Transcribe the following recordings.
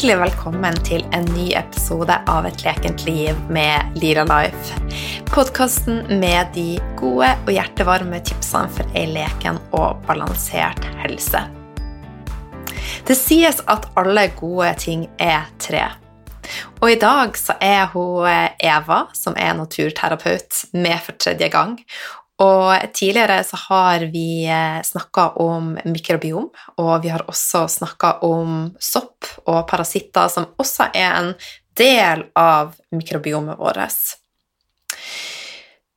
Hjertelig velkommen til en ny episode av Et lekent liv med Lira Life. Podkasten med de gode og hjertevarme tipsene for ei leken og balansert helse. Det sies at alle gode ting er tre. Og i dag så er hun Eva, som er naturterapeut, med for tredje gang. Og tidligere så har vi snakka om mikrobiom, og vi har også snakka om sopp og parasitter, som også er en del av mikrobiomet vårt.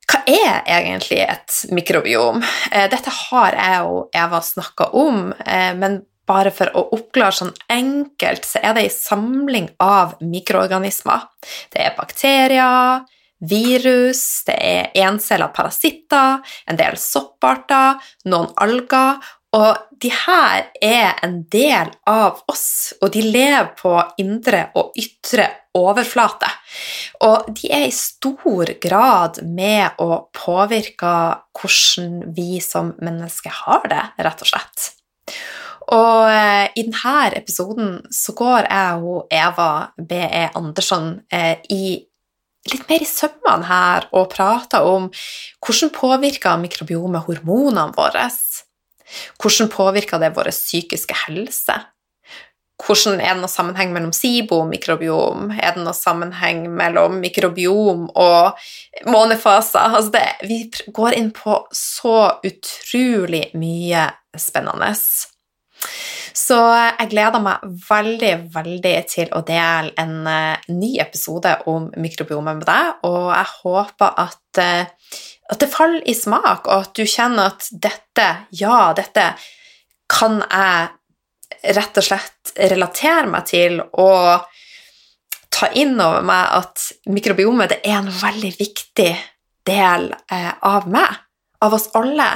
Hva er egentlig et mikrobiom? Dette har jeg og Eva snakka om, men bare for å oppklare sånn enkelt, så er det ei samling av mikroorganismer. Det er bakterier, virus, det er encella parasitter, en del sopparter, noen alger. Og de her er en del av oss, og de lever på indre og ytre overflate. Og de er i stor grad med å påvirke hvordan vi som mennesker har det, rett og slett. Og i denne episoden så går jeg og Eva B.E. Andersson i litt mer i sømmene her og prata om hvordan påvirker mikrobiomet hormonene våre? Hvordan påvirker det vår psykiske helse? Hvordan Er det noe sammenheng mellom SIBO og mikrobiom? Er det noe sammenheng mellom mikrobiom og månefaser? Altså det, vi går inn på så utrolig mye spennende. Så jeg gleder meg veldig, veldig til å dele en ny episode om mikrobiomet med deg, og jeg håper at, at det faller i smak, og at du kjenner at dette, ja, dette kan jeg rett og slett relatere meg til og ta inn over meg at mikrobiomet er en veldig viktig del av meg av oss alle.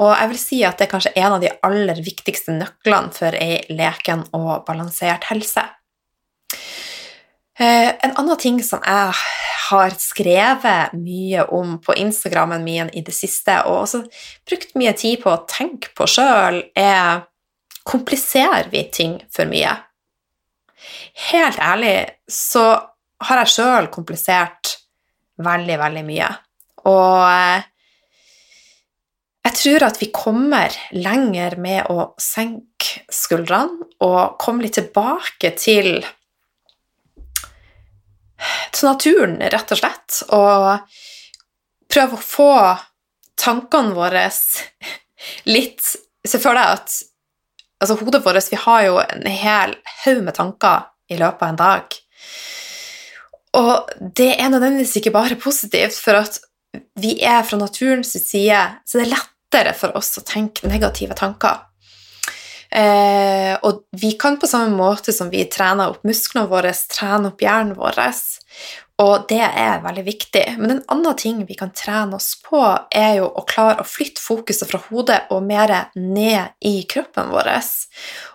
Og jeg vil si at det er kanskje en av de aller viktigste nøklene for ei leken og balansert helse. En annen ting som jeg har skrevet mye om på Instagrammen min i det siste, og også brukt mye tid på å tenke på sjøl, er kompliserer vi ting for mye? Helt ærlig så har jeg sjøl komplisert veldig, veldig mye. Og jeg tror at vi kommer lenger med å senke skuldrene og komme litt tilbake til, til naturen, rett og slett, og prøve å få tankene våre litt Se for deg at altså hodet vårt Vi har jo en hel haug med tanker i løpet av en dag. Og det er nødvendigvis ikke bare positivt, for at vi er fra naturens side, så det er lettere for oss å tenke negative tanker. Eh, og vi kan på samme måte som vi trener opp musklene våre, trene opp hjernen vår. Og det er veldig viktig. Men en annen ting vi kan trene oss på, er jo å klare å flytte fokuset fra hodet og mer ned i kroppen vår.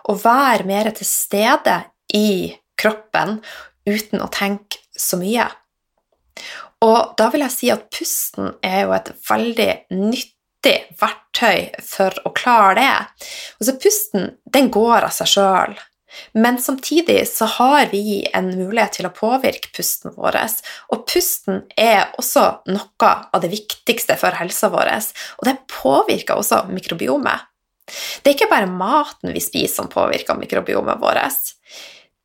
Og være mer til stede i kroppen uten å tenke så mye. Og da vil jeg si at pusten er jo et veldig nyttig verktøy for å klare det. Altså Pusten den går av seg sjøl, men samtidig så har vi en mulighet til å påvirke pusten vår. Og pusten er også noe av det viktigste for helsa vår, og det påvirker også mikrobiomet. Det er ikke bare maten vi spiser som påvirker mikrobiomet vårt.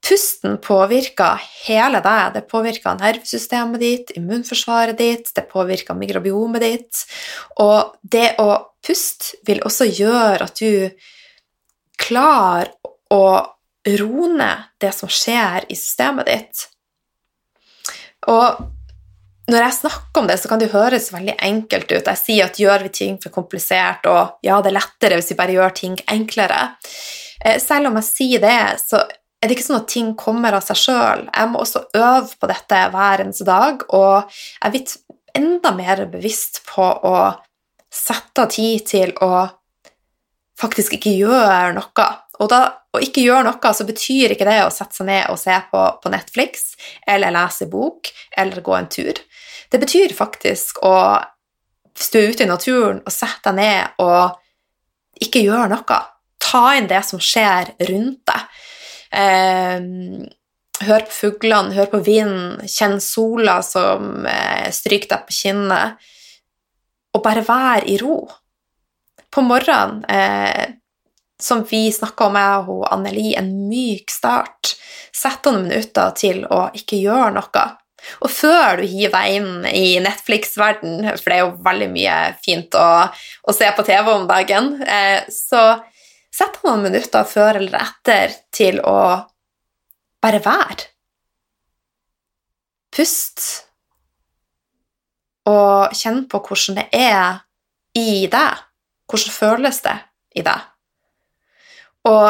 Pusten påvirker hele deg. Det påvirker nervesystemet ditt, immunforsvaret ditt, det påvirker mikrobiomet ditt. Og det å puste vil også gjøre at du klarer å roe ned det som skjer i systemet ditt. Og når jeg snakker om det, så kan det høres veldig enkelt ut. Jeg sier at gjør vi ting for komplisert, og ja, det er lettere hvis vi bare gjør ting enklere. Eh, selv om jeg sier det, så er det ikke sånn at ting kommer av seg sjøl. Jeg må også øve på dette hver eneste dag, og jeg er blitt enda mer bevisst på å sette av tid til å faktisk ikke gjøre noe. Og da, å ikke gjøre noe, så betyr ikke det å sette seg ned og se på, på Netflix eller lese bok eller gå en tur. Det betyr faktisk å stå ute i naturen og sette deg ned og ikke gjøre noe. Ta inn det som skjer rundt deg. Eh, hør på fuglene, hør på vinden, kjenn sola som eh, stryker deg på kinnet, og bare vær i ro. På morgenen, eh, som vi snakka om, jeg og Anneli, en myk start. Sett noen minutter til å ikke gjøre noe. Og før du hiver deg inn i Netflix-verden, for det er jo veldig mye fint å, å se på TV om dagen, eh, så sett deg noen minutter før eller etter til å bare være. Pust. Og kjenn på hvordan det er i deg. Hvordan føles det i deg? Og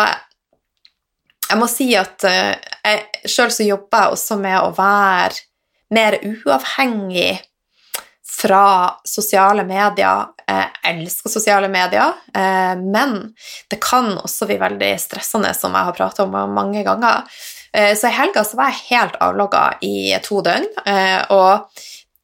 jeg må si at uh, jeg sjøl så jobber jeg også med å være mer uavhengig fra sosiale medier. Jeg elsker sosiale medier, uh, men det kan også bli veldig stressende, som jeg har pratet om mange ganger. Uh, så i helga så var jeg helt avlogga i to døgn. og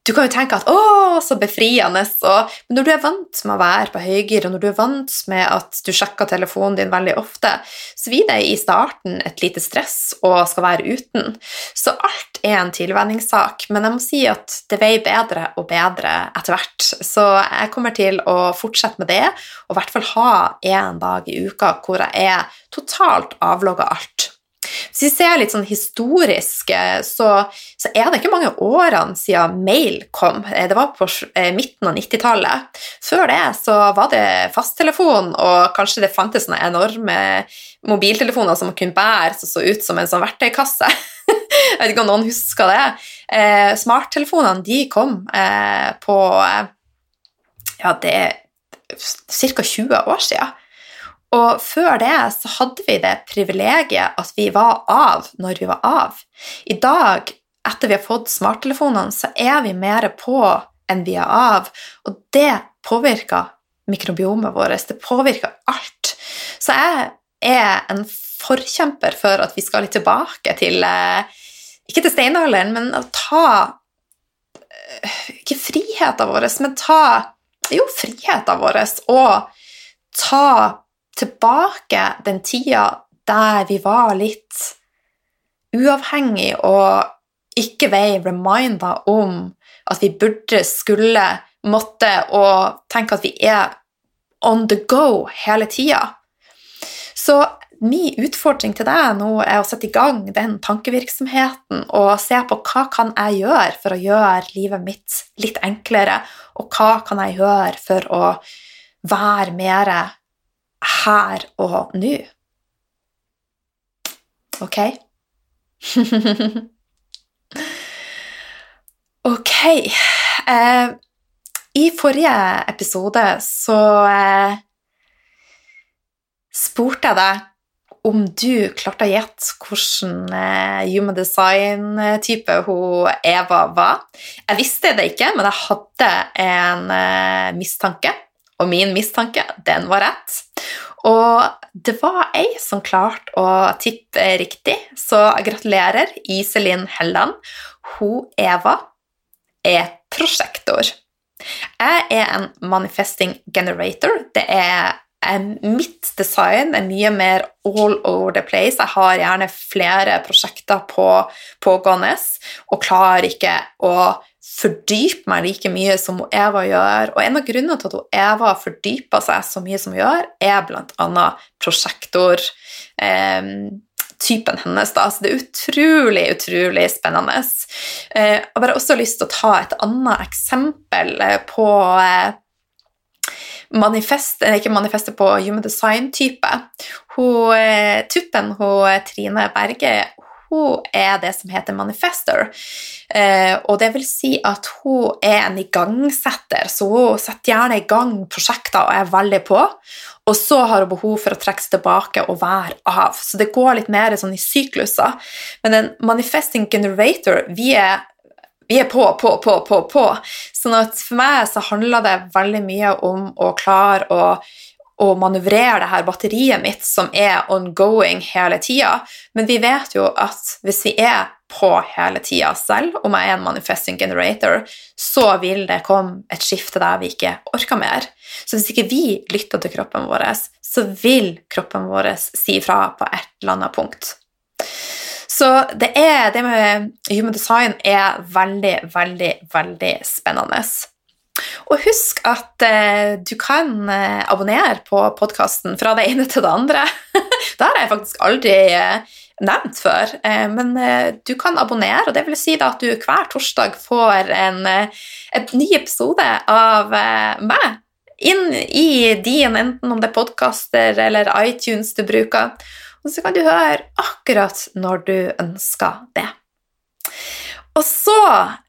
du kan jo tenke at 'å, så befriende', og, men når du er vant med å være på høygir, og når du er vant med at du sjekker telefonen din veldig ofte, så blir det i starten et lite stress og skal være uten. Så alt er en tilvenningssak, men jeg må si at det veier bedre og bedre etter hvert. Så jeg kommer til å fortsette med det, og i hvert fall ha én dag i uka hvor jeg er totalt avlogga alt. Hvis vi ser litt sånn historisk, eh, så, så, er det ikke mange årene siden mail kom. Eh, det var på eh, midten av 90-tallet. Før det så var det fasttelefon, og kanskje det fantes sånne enorme mobiltelefoner som man kunne bære, som så ut som en sånn verktøykasse. Jeg vet ikke om noen husker det. smarttelefonene de kom på ja, det er ca. 20 år siden. Og før det så hadde vi det privilegiet at vi var av når vi var av. I dag, etter vi har fått smarttelefonene, så er vi mer på enn vi er av, og det påvirker mikrobiomet vårt. Det påvirker alt. Så jeg er en forkjemper for at vi skal litt tilbake til eh, Ikke til steinalderen, men å ta eh, Ikke friheten vår, men ta Jo, friheten vår, og ta tilbake den tida der vi var litt uavhengig og ikke ble reminda om at vi burde, skulle, måtte og tenke at vi er on the go hele tida. Så min utfordring til deg nå er å sette i gang den tankevirksomheten og se på hva kan jeg gjøre for å gjøre livet mitt litt enklere, og hva kan jeg gjøre for å være mer her og nå. Ok? ok eh, I forrige episode så eh, spurte jeg deg om du klarte å gjette hvilken eh, human design-type Eva var. Jeg visste det ikke, men jeg hadde en eh, mistanke, og min mistanke, den var rett. Og det var ei som klarte å tippe riktig, så gratulerer, Iselin Helland. Hun, Eva, er prosjektor. Jeg er en manifesting generator. Det er Mitt design er mye mer all over the place. Jeg har gjerne flere prosjekter på pågående og klarer ikke å fordype meg like mye som Eva gjør. Og en av grunnene til at Eva fordyper seg så mye som hun gjør, er bl.a. prosjektor. Eh, hennes. Da. Så det er utrolig, utrolig spennende. Eh, jeg har bare også lyst til å ta et annet eksempel eh, på manifest, ikke manifestet på human design-type. Tuppen, hun, Trine Berge, hun er det som heter manifester. Eh, og det vil si at hun er en igangsetter, så hun setter gjerne i gang prosjekter og er veldig på. Og så har hun behov for å trekke seg tilbake og være av. Så det går litt mer sånn i sykluser. Men en manifesting generator vi er, vi er på, på, på, på, på. Sånn at for meg så handler det veldig mye om å klare å å manøvrere det her batteriet mitt som er ongoing hele tida. Men vi vet jo at hvis vi er på hele tida selv, om jeg er en manifesting generator, så vil det komme et skifte der vi ikke orker mer. Så hvis ikke vi lytter til kroppen vår, så vil kroppen vår si fra på et eller annet punkt. Så det, er, det med human design er veldig, veldig, veldig spennende. Og husk at eh, du kan eh, abonnere på podkasten fra det ene til det andre. det har jeg faktisk aldri eh, nevnt før, eh, men eh, du kan abonnere, og det vil si at du hver torsdag får en, eh, en ny episode av meg inn i din, enten om det er podkaster eller iTunes du bruker. Og så kan du høre akkurat når du ønsker det. Og så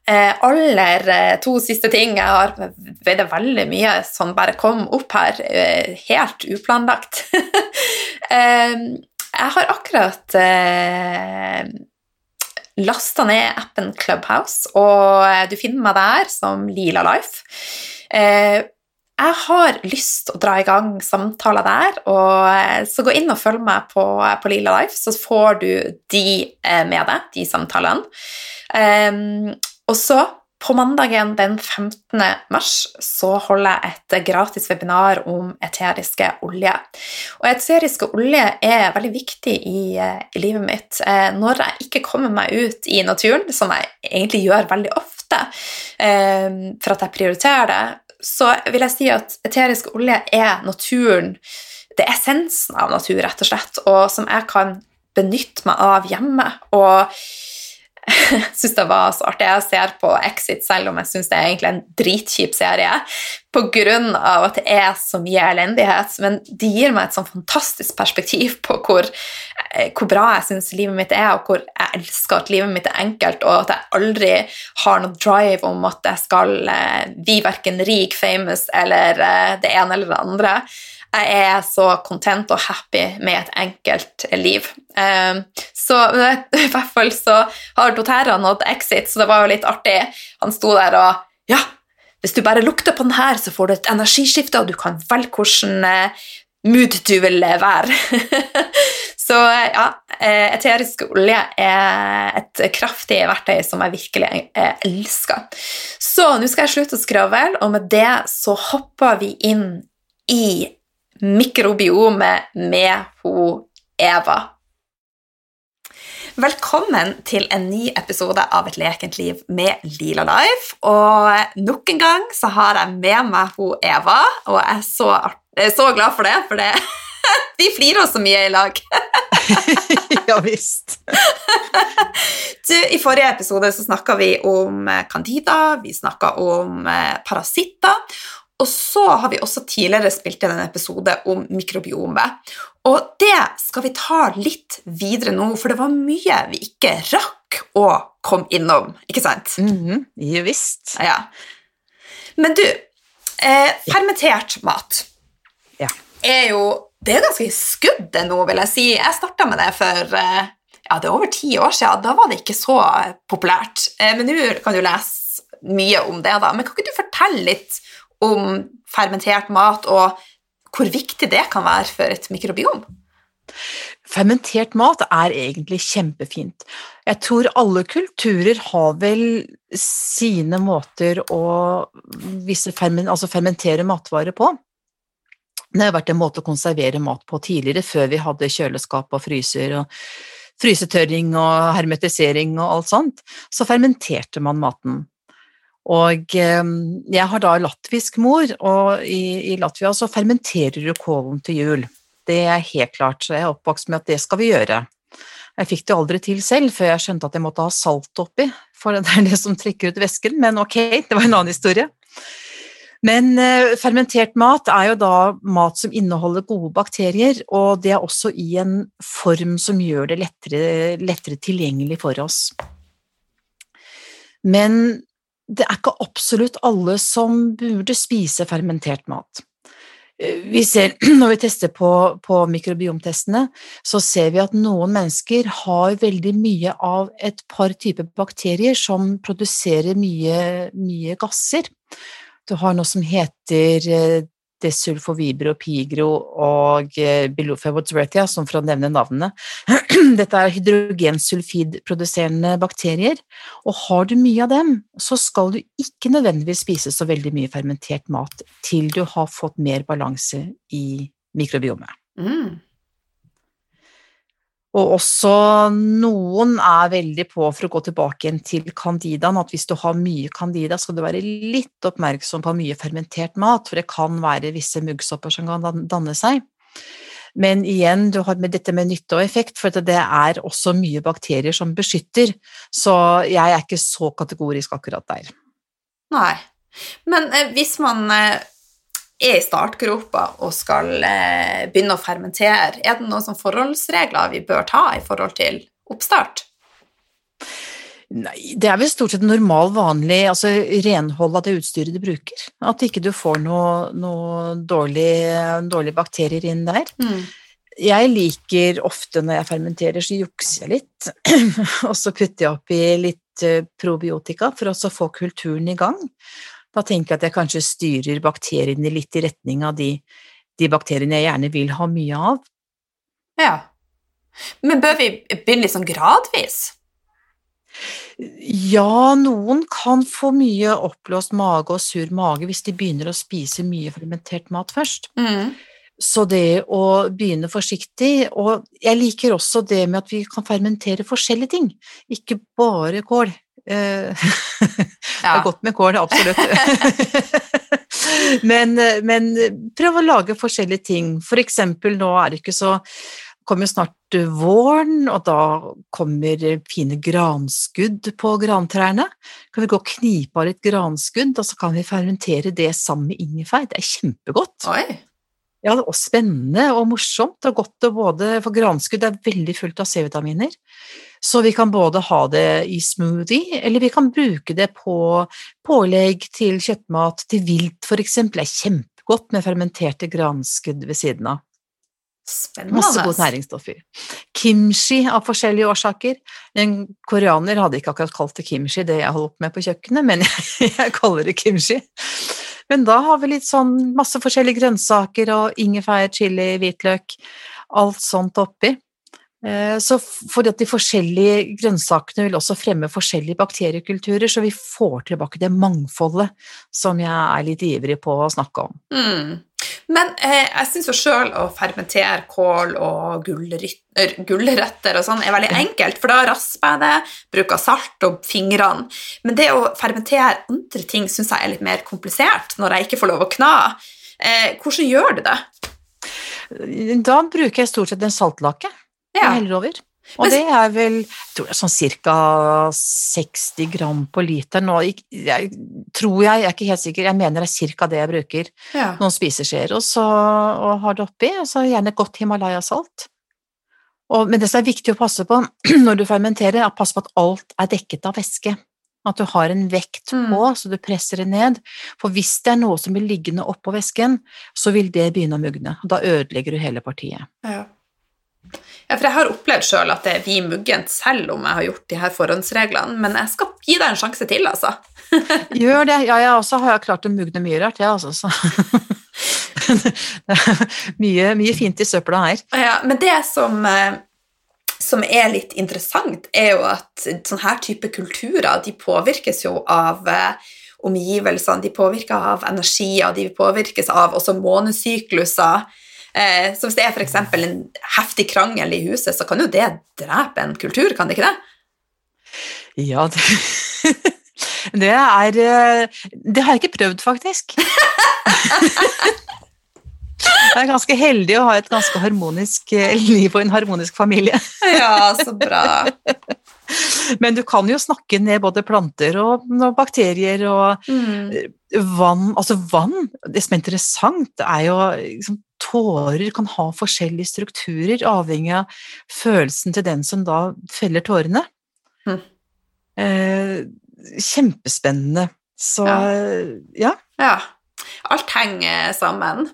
eh, aller eh, to siste ting Jeg har det veldig mye som bare kom opp her, eh, helt uplanlagt. eh, jeg har akkurat eh, lasta ned appen Clubhouse, og du finner meg der som Lila Life. Eh, jeg har lyst til å dra i gang samtaler der, og så gå inn og følg meg på, på Lila Life, så får du de med deg, de samtalene. Um, og så på mandagen den 15. mars så holder jeg et gratis webinar om eteriske olje. Og eteriske olje er veldig viktig i, eh, i, livet mitt. Når jeg ikke kommer meg ut i naturen, som jeg egentlig gjør veldig ofte, for at jeg prioriterer det, så vil jeg si at eterisk olje er naturen Det er essensen av natur, rett og slett, og som jeg kan benytte meg av hjemme. Og syns det var så artig. Jeg ser på Exit selv om jeg syns det er egentlig en dritkjip serie, pga. at det er så mye elendighet. Men det gir meg et sånn fantastisk perspektiv på hvor, eh, hvor bra jeg syns livet mitt er, og hvor jeg elsker at livet mitt er enkelt, og at jeg aldri har noe drive om at jeg skal eh, bli verken rik, famous eller eh, det ene eller det andre jeg er så content og happy med et enkelt liv. Um, så i hvert fall så har Doterra nådd exit, så det var jo litt artig. Han sto der og Ja, hvis du bare lukter på den her, så får du et energiskifte, og du kan velge hvordan uh, mood du vil være. så ja, eh, eterisk olje er et kraftig verktøy som jeg virkelig eh, elsker. Så nå skal jeg slutte å skravle, og med det så hopper vi inn i mikrobiomet med ho Eva. Velkommen til en ny episode av Et lekent liv med Lila Life. Og nok en gang så har jeg med meg ho Eva, og jeg er så, jeg er så glad for det, for det vi flirer så mye i lag. ja visst. Du, I forrige episode så snakka vi om candida, vi snakka om eh, parasitter, og så har vi også tidligere spilt inn en episode om mikrobiome. Og det skal vi ta litt videre nå, for det var mye vi ikke rakk å komme innom, ikke sant? Mm -hmm. Ja visst. Ja. Men du, eh, fermentert mat ja. er jo Det er ganske skudd nå, vil jeg si. Jeg starta med det for eh, ja, det er over ti år siden. Da var det ikke så populært. Eh, men nå kan du lese mye om det, da. Men kan ikke du fortelle litt om fermentert mat, og hvor viktig det kan være for et mikrobiom. Fermentert mat er egentlig kjempefint. Jeg tror alle kulturer har vel sine måter å altså fermentere matvarer på. Det har vært en måte å konservere mat på tidligere, før vi hadde kjøleskap og fryser og frysetørring og hermetisering og alt sånt. Så fermenterte man maten. Og ehm, jeg har da latvisk mor, og i, i Latvia så fermenterer du kålen til jul. Det er helt klart, så jeg er oppvokst med at det skal vi gjøre. Jeg fikk det aldri til selv, før jeg skjønte at jeg måtte ha salt oppi, for det er det som trekker ut væsken, men ok, det var en annen historie. Men eh, fermentert mat er jo da mat som inneholder gode bakterier, og det er også i en form som gjør det lettere, lettere tilgjengelig for oss. Men det er ikke absolutt alle som burde spise fermentert mat. Eh, vi ser, når vi tester på, på, mikrobiomtestene, så ser vi at noen mennesker har veldig mye av et par typer bakterier som produserer mye, mye gasser. Du har noe som heter eh, desulfovibro, pigro og eh, bilofevotsretia, som for å nevne navnene. Dette er hydrogensulfidproduserende bakterier, og har du mye av dem, så skal du ikke nødvendigvis spise så veldig mye fermentert mat til du har fått mer balanse i mikrobiomet. Mm. Og også noen er veldig på for å gå tilbake igjen til candidaen, at hvis du har mye candida, skal du være litt oppmerksom på mye fermentert mat, for det kan være visse muggsopper som kan danne seg. Men igjen, du har med dette med nytte og effekt, for det er også mye bakterier som beskytter, så jeg er ikke så kategorisk akkurat der. Nei. Men eh, hvis man eh, er i startgropa og skal eh, begynne å fermentere, er det noen forholdsregler vi bør ta i forhold til oppstart? Nei, det er vel stort sett normal, vanlig altså renhold av det utstyret du bruker. At ikke du får noe, noe dårlige dårlig bakterier inn der. Mm. Jeg liker ofte når jeg fermenterer, så jukser jeg litt, og så putter jeg oppi litt eh, probiotika for å få kulturen i gang. Da tenker jeg at jeg kanskje styrer bakteriene litt i retning av de, de bakteriene jeg gjerne vil ha mye av. Ja. Men bør vi begynne sånn gradvis? Ja, noen kan få mye oppblåst mage og sur mage hvis de begynner å spise mye fermentert mat først. Mm. Så det å begynne forsiktig Og jeg liker også det med at vi kan fermentere forskjellige ting, ikke bare kål. Eh, det er godt med kål, absolutt. men, men, prøv å lage forskjellige ting. For eksempel, nå er det ikke så kommer snart våren, og da kommer fine granskudd på grantrærne. Kan vi gå og knipe av litt granskudd, og så kan vi fermentere det sammen med ingefær. Det er kjempegodt. Oi. Ja, også spennende og morsomt og godt og både For granskudd er veldig fullt av C-vitaminer. Så vi kan både ha det i smoothie, eller vi kan bruke det på pålegg til kjøttmat, til vilt for eksempel. Det er kjempegodt med fermenterte granskudd ved siden av. Spennende. Masse gode næringsstoffer. Kimchi av forskjellige årsaker. En koreaner hadde ikke akkurat kalt det kimchi, det jeg holdt på med på kjøkkenet, men jeg, jeg kaller det kimchi. Men da har vi litt sånn masse forskjellige grønnsaker og ingefær, chili, hvitløk, alt sånt oppi. Eh, så for at de forskjellige grønnsakene vil også fremme forskjellige bakteriekulturer, så vi får tilbake det mangfoldet som jeg er litt ivrig på å snakke om. Mm. Men eh, jeg syns jo sjøl å fermentere kål og gulrøtter og sånn er veldig enkelt, for da rasper jeg det, bruker salt og fingrene. Men det å fermentere andre ting syns jeg er litt mer komplisert når jeg ikke får lov å kna. Eh, hvordan gjør du det? Da bruker jeg stort sett en saltlake. Ja. Jeg heller over. Og det er vel jeg tror det er sånn ca. 60 gram på liter nå. Jeg, tror jeg, jeg er ikke helt sikker, jeg mener det er ca. det jeg bruker. Ja. Noen spiseskjeer. Og så og har det oppi, og så gjerne godt Himalaya-salt. Men det som er viktig å passe på når du fermenterer, er å passe på at alt er dekket av væske. At du har en vekt mm. på, så du presser det ned. For hvis det er noe som blir liggende oppå væsken, så vil det begynne å mugne. Da ødelegger du hele partiet. Ja. Ja, for jeg har opplevd sjøl at det er vi muggent selv om jeg har gjort de her forhåndsreglene, men jeg skal gi deg en sjanse til, altså. Gjør det. Ja, jeg også har klart å mugne mye rart, jeg, ja, altså. Så. mye, mye, fint i søpla her. Ja, men det som, eh, som er litt interessant, er jo at sånne her type kulturer, de påvirkes jo av eh, omgivelsene, de påvirker av energier, de påvirkes av også månesykluser. Eh, så hvis det er f.eks. en heftig krangel i huset, så kan jo det drepe en kultur, kan det ikke det? Ja, det, det er eh, Det har jeg ikke prøvd, faktisk. Jeg er ganske heldig å ha et ganske harmonisk eh, liv og en harmonisk familie. Ja, så bra. Men du kan jo snakke ned både planter og, og bakterier og mm. vann Altså vann, det som er interessant, er jo liksom, tårer kan ha forskjellige strukturer, avhengig av følelsen til den som da feller tårene. Mm. Eh, kjempespennende. Så ja. ja. ja. Alt henger sammen.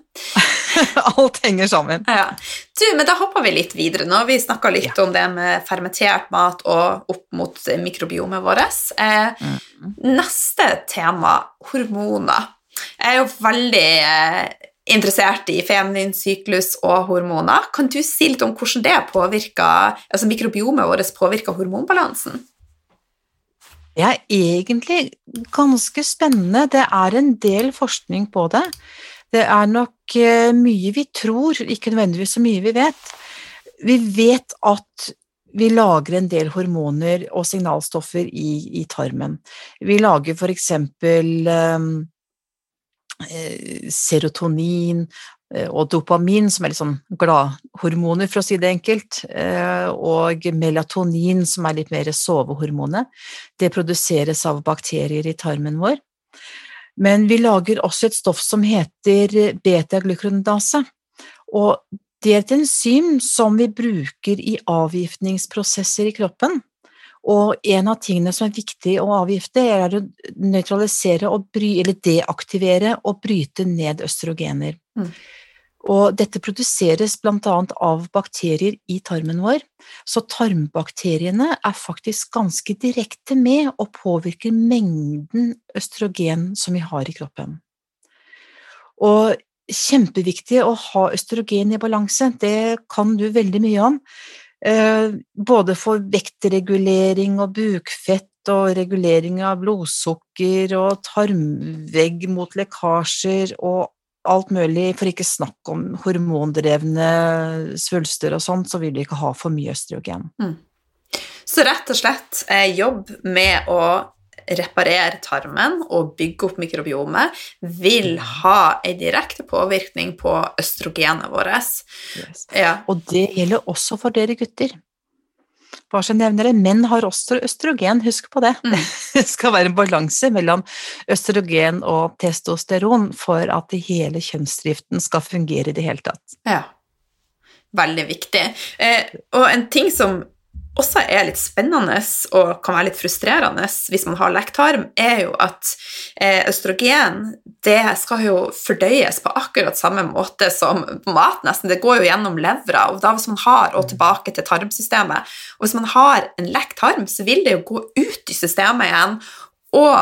Alt henger sammen. Ja. Du, men da hopper vi litt videre nå. Vi snakka litt ja. om det med fermentert mat og opp mot mikrobiomet vårt. Eh, mm. Neste tema, hormoner. Jeg er jo veldig eh, interessert i feminin syklus og hormoner. Kan du si litt om hvordan det påvirker, altså mikrobiomet vårt påvirker hormonbalansen? Det er egentlig ganske spennende. Det er en del forskning på det. Det er nok eh, mye vi tror, ikke nødvendigvis så mye vi vet. vi vet at vi lager en del hormoner og signalstoffer i, i tarmen. Vi lager for eksempel um, serotonin eh, og dopamin, som er litt sånn gladhormoner, for å si det enkelt, eh, og melatonin, som er litt mer sovehormonet. Det produseres av bakterier i tarmen vår. Men vi lager også et stoff som heter beta-glukronidase, Og det er et enzym som vi bruker i avgiftningsprosesser i kroppen. Og en av tingene som er viktig å avgifte, er å nøytralisere bry, eller deaktivere og bryte ned østrogener. Mm. Og dette produseres bl.a. av bakterier i tarmen vår, så tarmbakteriene er faktisk ganske direkte med og påvirker mengden østrogen som vi har i kroppen. Og kjempeviktig å ha østrogen i balanse, det kan du veldig mye om. Eh, både for vektregulering og bukfett og regulering av blodsukker og tarmvegg mot lekkasjer og alt mulig, for ikke snakk om hormondrevne svulster og sånt, så vil vi ikke ha for mye østrogen. Mm. Så rett og slett eh, jobb med å reparere tarmen og bygge opp mikrobiomet, vil mm. ha en direkte påvirkning på østrogenet vårt. Yes. Ja. Og det gjelder også for dere gutter. Bare så nevner det, Menn har også østrogen, husk på det. Mm. Det skal være en balanse mellom østrogen og testosteron for at hele kjønnsdriften skal fungere i det hele tatt. Ja, veldig viktig. Eh, og en ting som også er litt spennende og kan være litt frustrerende hvis man har lektarm, er jo at eh, østrogen det skal jo fordøyes på akkurat samme måte som mat, nesten. Det går jo gjennom levra, og da hvis man har, og tilbake til tarmsystemet Og hvis man har en lektarm, så vil det jo gå ut i systemet igjen og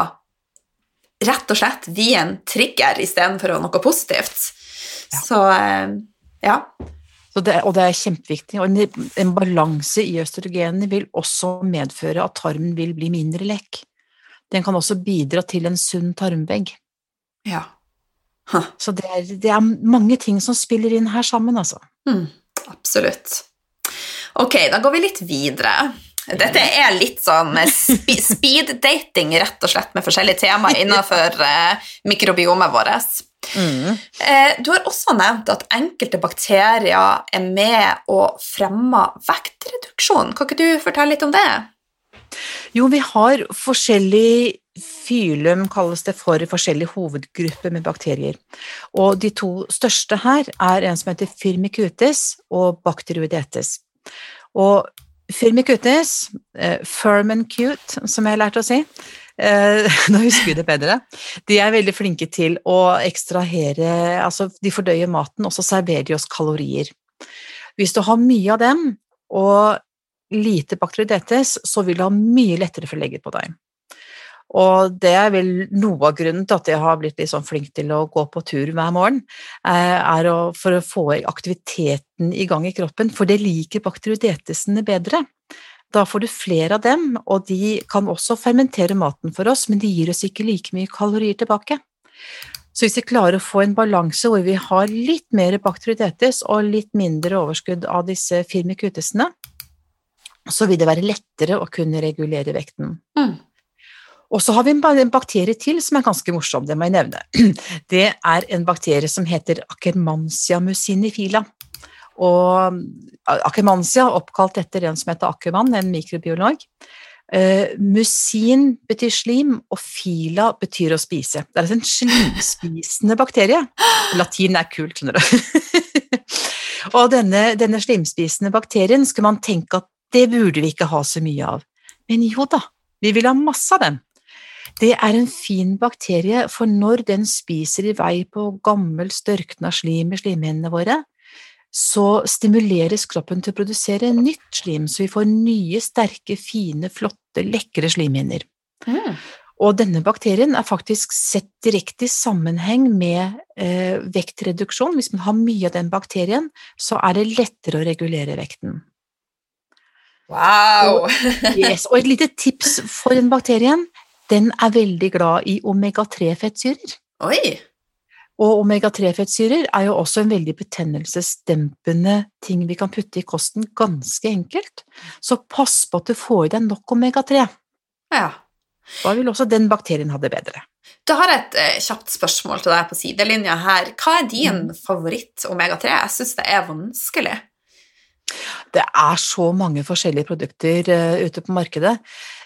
rett og slett bli en trigger istedenfor noe positivt. Ja. Så eh, ja. Det, og det er kjempeviktig. Og en, en balanse i østrogenene vil også medføre at tarmen vil bli mindre lekk. Den kan også bidra til en sunn tarmvegg. Ja. Huh. Så det er, det er, mange ting som spiller inn her sammen, altså. Mm, absolutt. Ok, da går vi litt videre. Dette er litt sånn speed-dating, rett og slett, med forskjellige temaer innenfor eh, mikrobiomet vårt. Mm. Eh, du har også nevnt at enkelte bakterier er med og fremmer vektreduksjon. Kan ikke du fortelle litt om det? Jo, vi har forskjellig fylum, kalles det for, forskjellige hovedgrupper med bakterier. Og de to største her er en som heter firmicutes og bacteroidetes. Og firmicutes, eh, firm and cute, som jeg har lært å si, Eh, nå husker vi det bedre. De er veldig flinke til å ekstrahere Altså, de fordøyer maten, og så serverer de oss kalorier. Hvis du har mye av dem, og lite bakteriodetes, så vil du ha mye lettere for å legge på deg. Og det er vel noe av grunnen til at jeg har blitt litt sånn flink til å gå på tur hver morgen, eh, er å, for å få aktiviteten i gang i kroppen, for det liker bakteriodetesene bedre. Da får du flere av dem, og de kan også fermentere maten for oss, men de gir oss ikke like mye kalorier tilbake. Så hvis vi klarer å få en balanse hvor vi har litt mer bakteriodetes og litt mindre overskudd av disse firmikutesene, så vil det være lettere å kunne regulere vekten. Mm. Og så har vi en bakterie til som er ganske morsom, det må jeg nevne. Det er en bakterie som heter Akermansia mucinifila. Og Akermansia, oppkalt etter en som heter Akerman, en mikrobiolog. Uh, musin betyr slim, og fila betyr å spise. Det er altså en slimspisende bakterie. Latin er kult, skjønner du. og denne, denne, slimspisende bakterien skulle man tenke at det burde vi ikke ha så mye av. Men jo da, vi vil ha masse av den. Det er en fin bakterie, for når den spiser i vei på gammel, størkna slim i slimhinnene våre, så stimuleres kroppen til å produsere nytt slim, så vi får nye, sterke, fine, flotte, lekre slimhinner. Mm. Og denne bakterien er faktisk sett direkte i sammenheng med eh, vektreduksjon. Hvis man har mye av den bakterien, så er det lettere å regulere vekten. Wow! og, yes, og et lite tips for den bakterien, den er veldig glad i omega-3-fettsyrer. Oi! Og omega-3-fettsyrer er jo også en veldig betennelsesdempende ting vi kan putte i kosten ganske enkelt. Så pass på at du får i deg nok omega-3. Ja. Da vil også den bakterien ha det bedre. Da har jeg et eh, kjapt spørsmål til deg på sidelinja her. Hva er din favoritt-omega-3? Jeg syns det er vanskelig. Det er så mange forskjellige produkter uh, ute på markedet.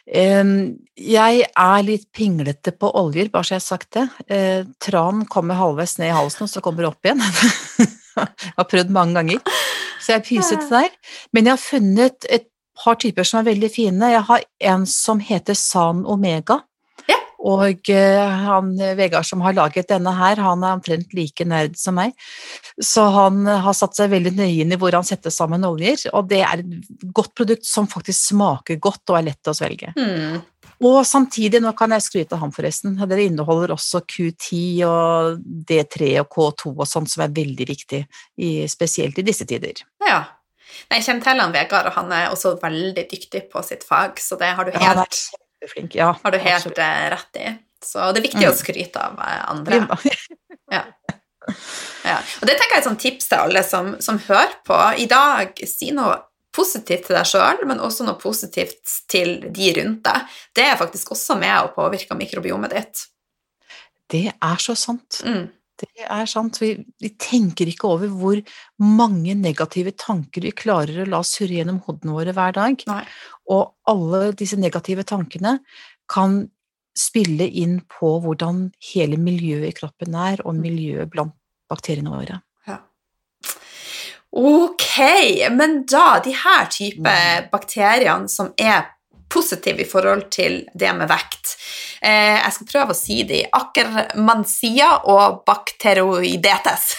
Jeg er litt pinglete på oljer, bare så jeg har sagt det. Uh, tran kommer halvveis ned i halsen, og så kommer det opp igjen. jeg har prøvd mange ganger, så jeg er pysete der. Men jeg har funnet et par typer som er veldig fine. Jeg har en som heter San Omega. Og eh, han, Vegard som har laget denne her, han er omtrent like nerd som meg. Så han har satt seg veldig nøye inn i hvor han setter sammen oljer, og det er et godt produkt som faktisk smaker godt og er lett å svelge. Mm. Og samtidig, nå kan jeg skryte av ham forresten, det inneholder også Q10 og D3 og K2 og sånt som er veldig viktig, i, spesielt i disse tider. Ja. Jeg kjenner til han Vegard, og han er også veldig dyktig på sitt fag, så det har du helt Flink, ja, har du helt absolutt. Rett i. Så det er viktig mm. å skryte av eh, andre. ja. ja. Og det tenker jeg er et sånt tips til alle som, som hører på. I dag, si noe positivt til deg sjøl, men også noe positivt til de rundt deg. Det er faktisk også med å påvirke mikrobiomet ditt. Det er så sant. Mm. Det er sant. Vi, vi, tenker ikke over hvor mange negative tanker vi klarer å la surre gjennom hodene våre hver dag. Nei. Og alle disse negative tankene kan spille inn på hvordan hele miljøet i kroppen er, og miljøet blant bakteriene våre. Ja. Ok, men da de her type mm. bakteriene som er positive i forhold til det med vekt eh, Jeg skal prøve å si det. Akkermansia og bakteroidetes.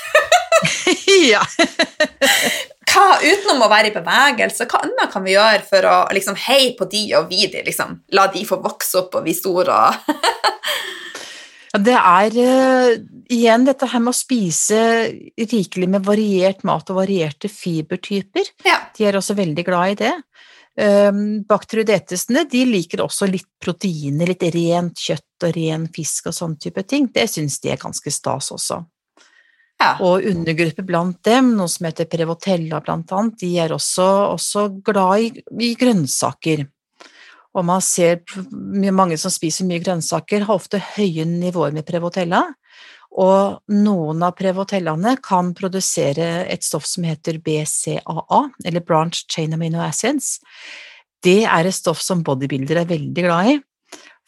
ja. hva, utenom å være i bevegelse, hva annet kan vi gjøre for å liksom, heie på de og vi de? Liksom, la de få vokse opp og bli store? det er uh, igjen dette her med å spise rikelig med variert mat og varierte fibertyper. Ja. De er også veldig glad i det. Um, Bakteriodetesene de liker også litt proteiner, litt rent kjøtt og ren fisk og sånn type ting. Det syns de er ganske stas også. Ja. Og undergrupper blant dem, noe som heter prevotella blant annet, de er også, også glad i, i, grønnsaker. Og man ser mange som spiser mye grønnsaker, har ofte høye nivåer med prevotella. Og noen av prevotellene kan produsere et stoff som heter BCAA, eller Branch Chain Amino Acids. Det er et stoff som bodybuildere er veldig glad i,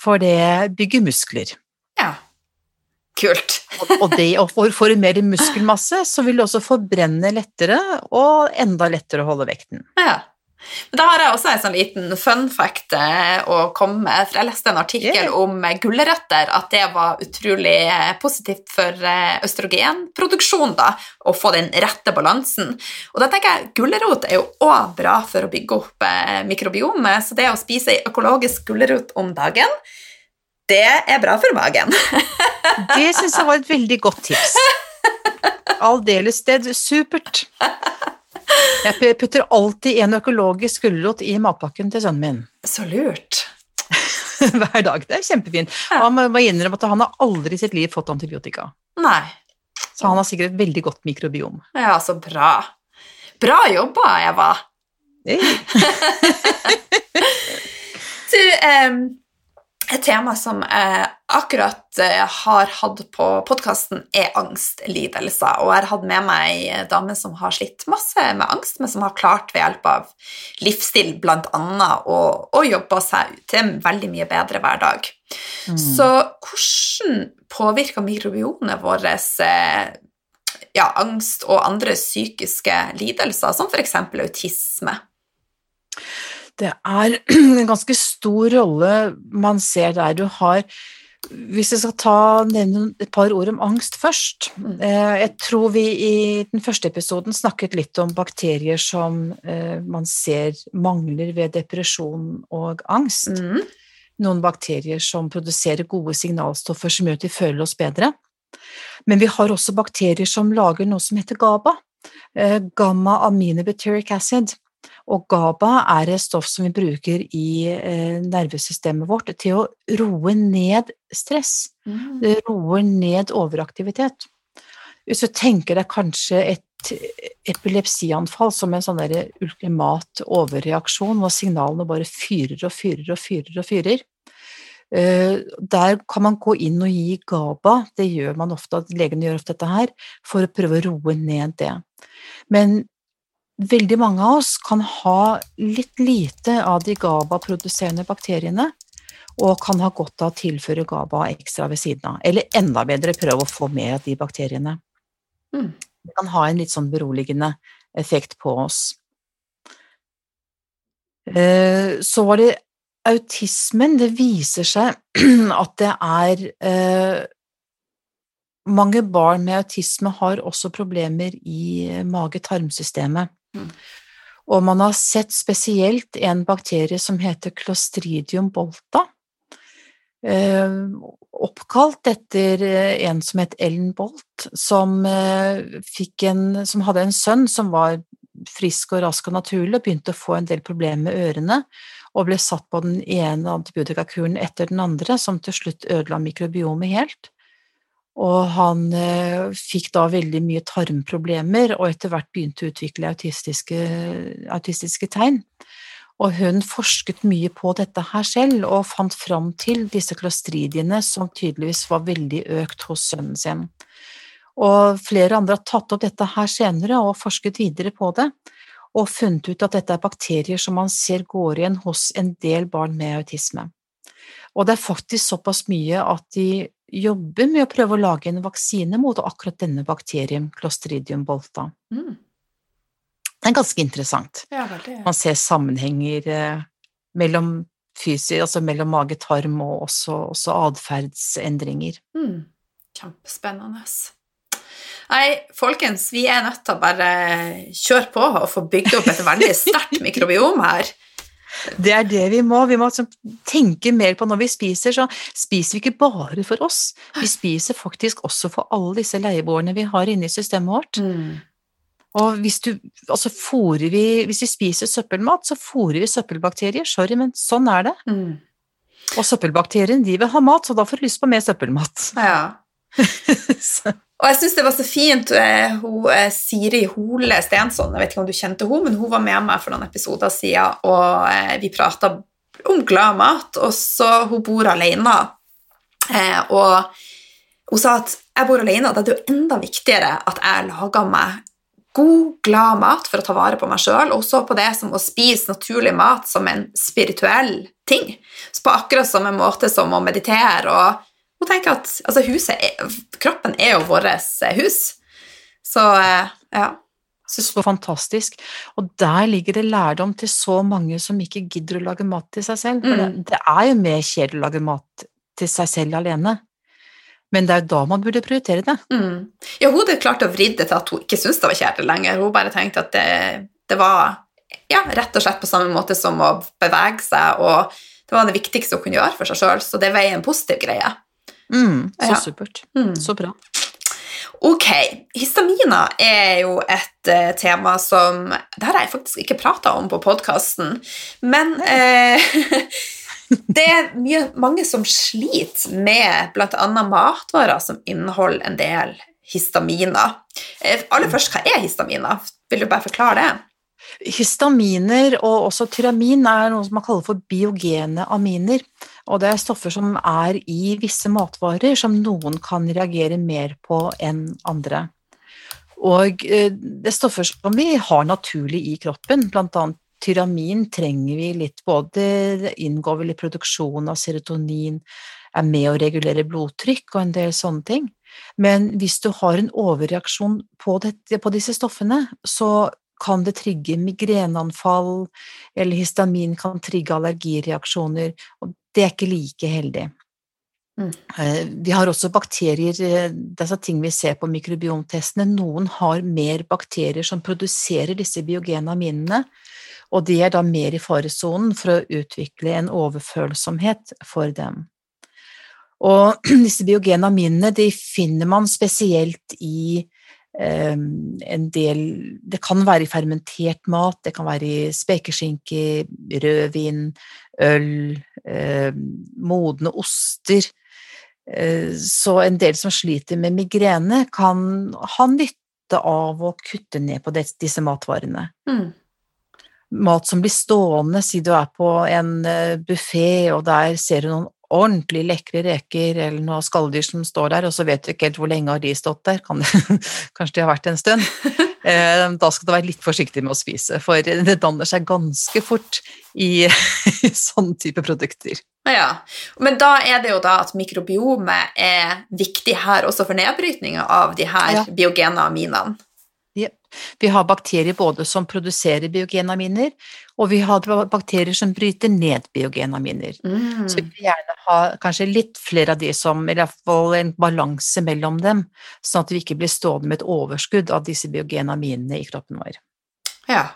for det bygger muskler. Ja. Kult. og, det, og for, for mer muskelmasse så vil du også forbrenne lettere og enda lettere å holde vekten. Ja. Men da har jeg også en sånn liten fun fact eh, å komme med. For jeg leste en artikkel yeah. om gulrøtter, at det var utrolig eh, positivt for eh, østrogenproduksjon, da, å få den rette balansen. Og da tenker jeg gulrot er jo òg bra for å bygge opp mikrobiomet, så det å spise økologisk gulrot om dagen det er bra for magen. det syns jeg var et veldig godt tips. Aldeles. Det er supert. Jeg putter alltid en økologisk gulrot i matpakken til sønnen min. Så lurt. Hver dag. Det er kjempefint. Ja. Han må innrømme at han har aldri i sitt liv fått antibiotika. Nei. Så han har sikkert et veldig godt mikrobiom. Ja, så bra. Bra jobba, Eva. Hey. du, um, et tema som jeg akkurat eh, har hatt på podkasten, er angstlidelser. Og jeg har hatt med meg ei dame som har slitt masse med angst, men som har klart ved hjelp av livsstil bl.a. å, å jobbe seg til en veldig mye bedre hverdag. Mm. Så hvordan påvirker mikrobionet vårt eh, ja, angst og andre psykiske lidelser, som f.eks. autisme? Det er en ganske stor rolle man ser der du har hvis jeg skal ta, nevne et par ord om angst først mm. eh, Jeg tror vi i den første episoden snakket litt om bakterier som eh, man ser mangler ved depresjon og angst. Mm. Noen bakterier som produserer gode signalstoffer som gjør at vi føler oss bedre. Men vi har også bakterier som lager noe som heter GABA. Eh, gamma aminobutyric acid. Og GABA er et stoff som vi bruker i eh, nervesystemet vårt til å roe ned stress, mm. roer ned overaktivitet. Hvis du tenker deg kanskje et epilepsianfall som en sånn der ultimat overreaksjon, hvor signalene bare fyrer og fyrer og fyrer og fyrer. Eh, der kan man gå inn og gi GABA, det gjør man ofte, legene gjør ofte dette her, for å prøve å roe ned det. Men veldig mange av oss kan ha litt lite av de GABA-produserende bakteriene, og kan ha godt av å tilføre GABA ekstra ved siden av. Eller enda bedre, prøve å få mer av de bakteriene. Mm. Det kan ha en litt sånn beroligende effekt på oss. Eh, så var det autismen. Det viser seg at det er eh, Mange barn med autisme har også problemer i mage-tarmsystemet. Mm. Og man har sett spesielt en bakterie som heter clostridium bolta, Eh, oppkalt etter eh, en som het Ellen Bolt, som, eh, en, som hadde en sønn som var frisk og rask og naturlig, og begynte å få en del problemer med ørene, og ble satt på den ene antibiotikakuren etter den andre, som til slutt ødela mikrobiomet helt. Og han eh, fikk da veldig mye tarmproblemer, og etter hvert begynte å utvikle autistiske, autistiske tegn. Og hun forsket mye på dette her selv, og fant fram til disse klostridiene som tydeligvis var veldig økt hos sønnen sin. Og flere andre har tatt opp dette her senere og forsket videre på det, og funnet ut at dette er bakterier som man ser går igjen hos en del barn med autisme. Og det er faktisk såpass mye at de jobber med å prøve å lage en vaksine mot akkurat denne bakterien, Clostridium bolta. Mm. Det er ganske interessant. Ja, veldig. Man ser sammenhenger eh, mellom fysisk, altså mellom mage-tarm og også, også atferdsendringer. Mm. Kjempespennende. Nei, folkens, vi er nødt til å bare kjøre på og få bygd opp et veldig sterkt mikrobiom her. Det er det vi må. Vi må altså tenke mer på når vi spiser, så spiser vi ikke bare for oss. Vi spiser faktisk også for alle disse leieboerne vi har inne i systemet vårt. Mm. Og hvis, du, altså vi, hvis vi spiser søppelmat, så fôrer vi søppelbakterier. Sorry, men sånn er det. Mm. Og søppelbakteriene de vil ha mat, så da får du lyst på mer søppelmat. Ja. og jeg syns det var så fint eh, hun, eh, Siri Hole Stensson, jeg vet ikke om du kjente henne, men hun var med meg for noen episoder siden, og eh, vi prata om glad mat, og så hun bor alene. og hun sa at jeg bor alene, og det er jo enda viktigere at jeg lager meg god, glad mat for å ta vare på meg sjøl, og så på det som å spise naturlig mat som en spirituell ting. Så på akkurat samme måte som å meditere og hun tenker at altså, er, kroppen er jo vårt eh, hus. Så eh, ja. Så fantastisk. Og der ligger det lærdom til så mange som ikke gidder å lage mat til seg selv. For mm. det, det, er jo mer kjedelig å lage mat til seg selv alene. Men det er jo da man burde prioritere det. Mm. Ja, hun hadde klart å vri det til at hun ikke syntes det var kjedelig lenger. Hun bare tenkte at det, det, var ja, rett og slett på samme måte som å bevege seg, og det var det viktigste hun kunne gjøre for seg sjøl, så det veier en positiv greie. Mm, så ja. supert. Mm. Så bra. Ok, histaminer er jo et uh, tema som Det har jeg faktisk ikke prata om på podkasten, men uh, Det er mye, mange som sliter med bl.a. matvarer som inneholder en del histaminer. Uh, aller først, hva er histaminer? Vil du bare forklare det? Histaminer og også tyramin er noe som man kaller for biogene aminer. Og det er stoffer som er i visse matvarer som noen kan reagere mer på enn andre. Og eh, det er stoffer som vi har naturlig i kroppen, bl.a tyramin trenger vi litt både inngår vel i produksjon av serotonin, er med å regulere blodtrykk og en del sånne ting. Men hvis du har en overreaksjon på, dette, på disse stoffene, så kan det trigge migreneanfall, eller histamin kan trigge allergireaksjoner, og det er ikke like heldig. Mm. Eh, vi har også bakterier, disse det er ting vi ser på mikrobiomtestene. Noen har mer bakterier som produserer disse biogene aminene, og de er da mer i faresonen for å utvikle en overfølsomhet for dem. Og disse biogene aminene de finner man spesielt i eh, en del Det kan være i fermentert mat, det kan være i spekeskinke, rødvin, øl, eh, modne oster. Eh, Så en del som sliter med migrene, kan ha nytte av å kutte ned på disse matvarene. Mm. Mat som blir stående, si du er på en buffé, og der ser du noen ordentlig lekre reker eller noe skalldyr som står der, og så vet du ikke helt hvor lenge har de stått der, kan det, kanskje de har vært en stund. Eh, Da skal du være litt forsiktig med å spise, for det danner seg ganske fort i, i sånn type produkter. Ja, men da er det jo da at mikrobiomet er viktig her også for nedbrytninga av de her Ja. biogene aminene. Vi har bakterier både som produserer biogenaminer, og vi har bakterier som bryter ned biogenaminer. Mm. Så vi vil gjerne ha kanskje litt flere av de som, eller i hvert fall en balanse mellom dem, sånn at vi ikke blir stående med et overskudd av disse biogenaminene i kroppen vår. Ja.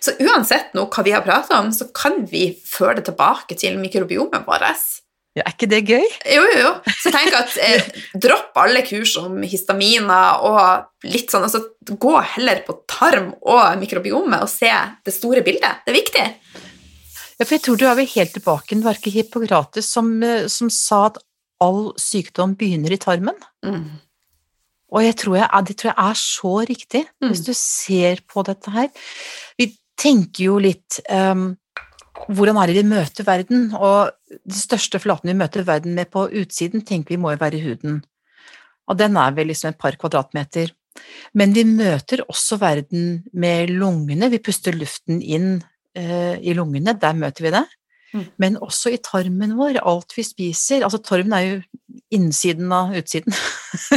Så uansett nå hva vi har pratet om, så kan vi føre det tilbake til mikrobiomet vårt. Ja, er ikke det gøy? Jo, jo, jo. Så tenk at eh, dropp alle kurs om histaminer og litt sånn, altså gå heller på tarm og mikrobiomet og se det store bildet. Det er viktig. Ja, for jeg tror du er vel helt tilbake, til Varke Hippokrates som, eh, som sa at all sykdom begynner i tarmen. Mm. Og jeg tror jeg, det tror jeg er så riktig, Mm. hvis du ser på dette her. Vi tenker jo litt um, hvordan er det vi møter verden, og de største flatene vi møter verden med på utsiden, tenker vi må jo være huden. Og den er vel liksom et par kvadratmeter. Men vi møter også verden med lungene, vi puster luften inn eh, i lungene, der møter vi det. Mm. Men også i tarmen vår, alt vi spiser, altså tarmen er jo innsiden av utsiden.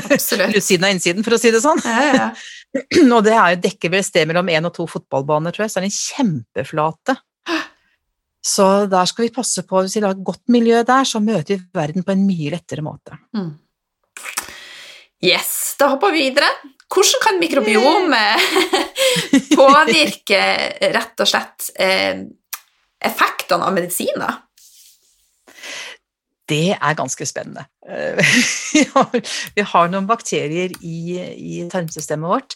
Absolutt. Utsiden av innsiden, for å si det sånn. Ja, ja. Og det er jo dekker vel et sted mellom én og to fotballbaner, tror jeg, så er det en kjempeflate. Så der skal vi passe på, hvis vi har et godt miljø der, så møter vi verden på en mye lettere måte. Mm. Yes, da hopper vi videre. Hvordan kan mikrobiomet påvirke rett og slett eh, effektene av medisiner? Det er ganske spennende. Eh, Vi har, vi har noen bakterier i, i tarmsystemet vårt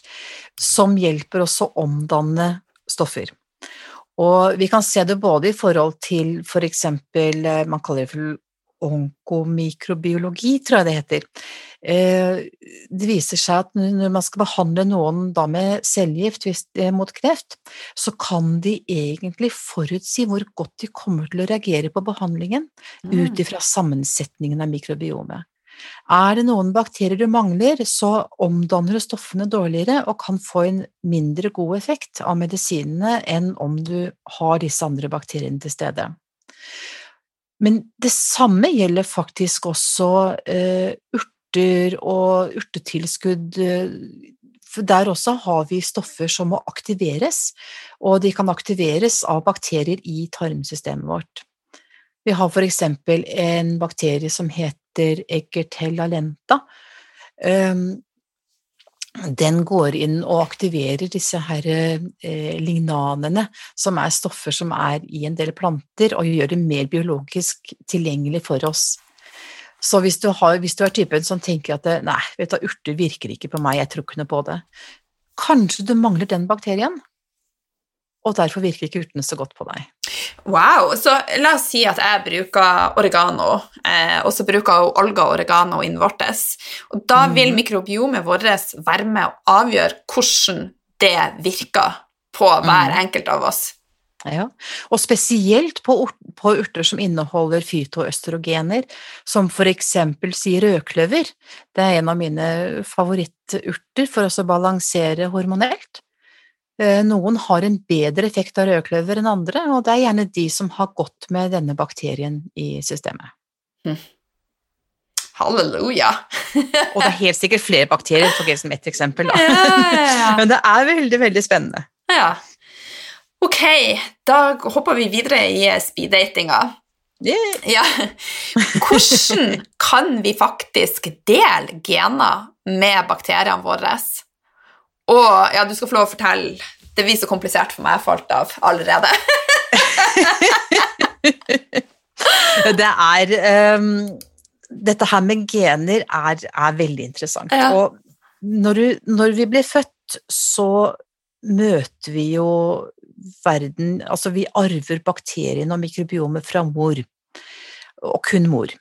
som hjelper oss å omdanne stoffer. Og vi kan se det både i forhold til for eksempel, eh, man kaller det for onkomikrobiologi, tror jeg det heter. Eh, Det viser seg at når man skal behandle noen da med cellegift er mot kreft, så kan de egentlig forutsi hvor godt de kommer til å reagere på behandlingen ut ifra sammensetningen av mikrobiomet. Er det noen bakterier du mangler, så omdanner du stoffene dårligere og kan få en mindre god effekt av medisinene enn om du har disse andre bakteriene til stede. Men det samme gjelder faktisk også uh, urter og urtetilskudd. For der også har vi stoffer som må aktiveres, og de kan aktiveres av bakterier i tarmsystemet vårt. Vi har for eksempel en bakterie som heter Egertella lenta. Alenta. den går inn og aktiverer disse her eh, lignanene, som er stoffer som er i en del planter, og gjør det mer biologisk tilgjengelig for oss. Så hvis du, har, hvis du er typen som tenker at nei, vet du, urter virker ikke på meg, jeg tror ikke noe på det, kanskje du mangler den bakterien, og derfor virker ikke urtene så godt på deg. Wow, så la oss si at jeg bruker oregano, eh, og så bruker Olga oregano inn vortes. Og da vil mikrobiomet vårt være med å avgjøre hvordan det virker på hver enkelt av oss. Ja, og spesielt på, på urter som inneholder fytoøstrogener, som for eksempel sier rødkløver. Det er en av mine favoritturter for å balansere hormonelt. Eh, Noen har en bedre effekt av rødkløver enn andre, og det er gjerne de som har gått med denne bakterien i systemet. Halleluja. Og det er helt sikkert flere bakterier, for som ett eksempel. Da. Ja, ja, ja. Men det er veldig, veldig spennende. ja. Ok, da hopper vi videre i speeddatinga. Yeah. Ja. Hvordan kan vi faktisk dele gener med bakteriene våre? Og ja, du skal få lov å fortelle. Det blir så komplisert for meg, jeg falt av allerede. Det er um, Dette her med gener er, er veldig interessant. Ja. Og når, du, når vi blir født, så møter vi jo verden Altså, vi arver bakteriene og mikrobiomet fra mor, og kun mor.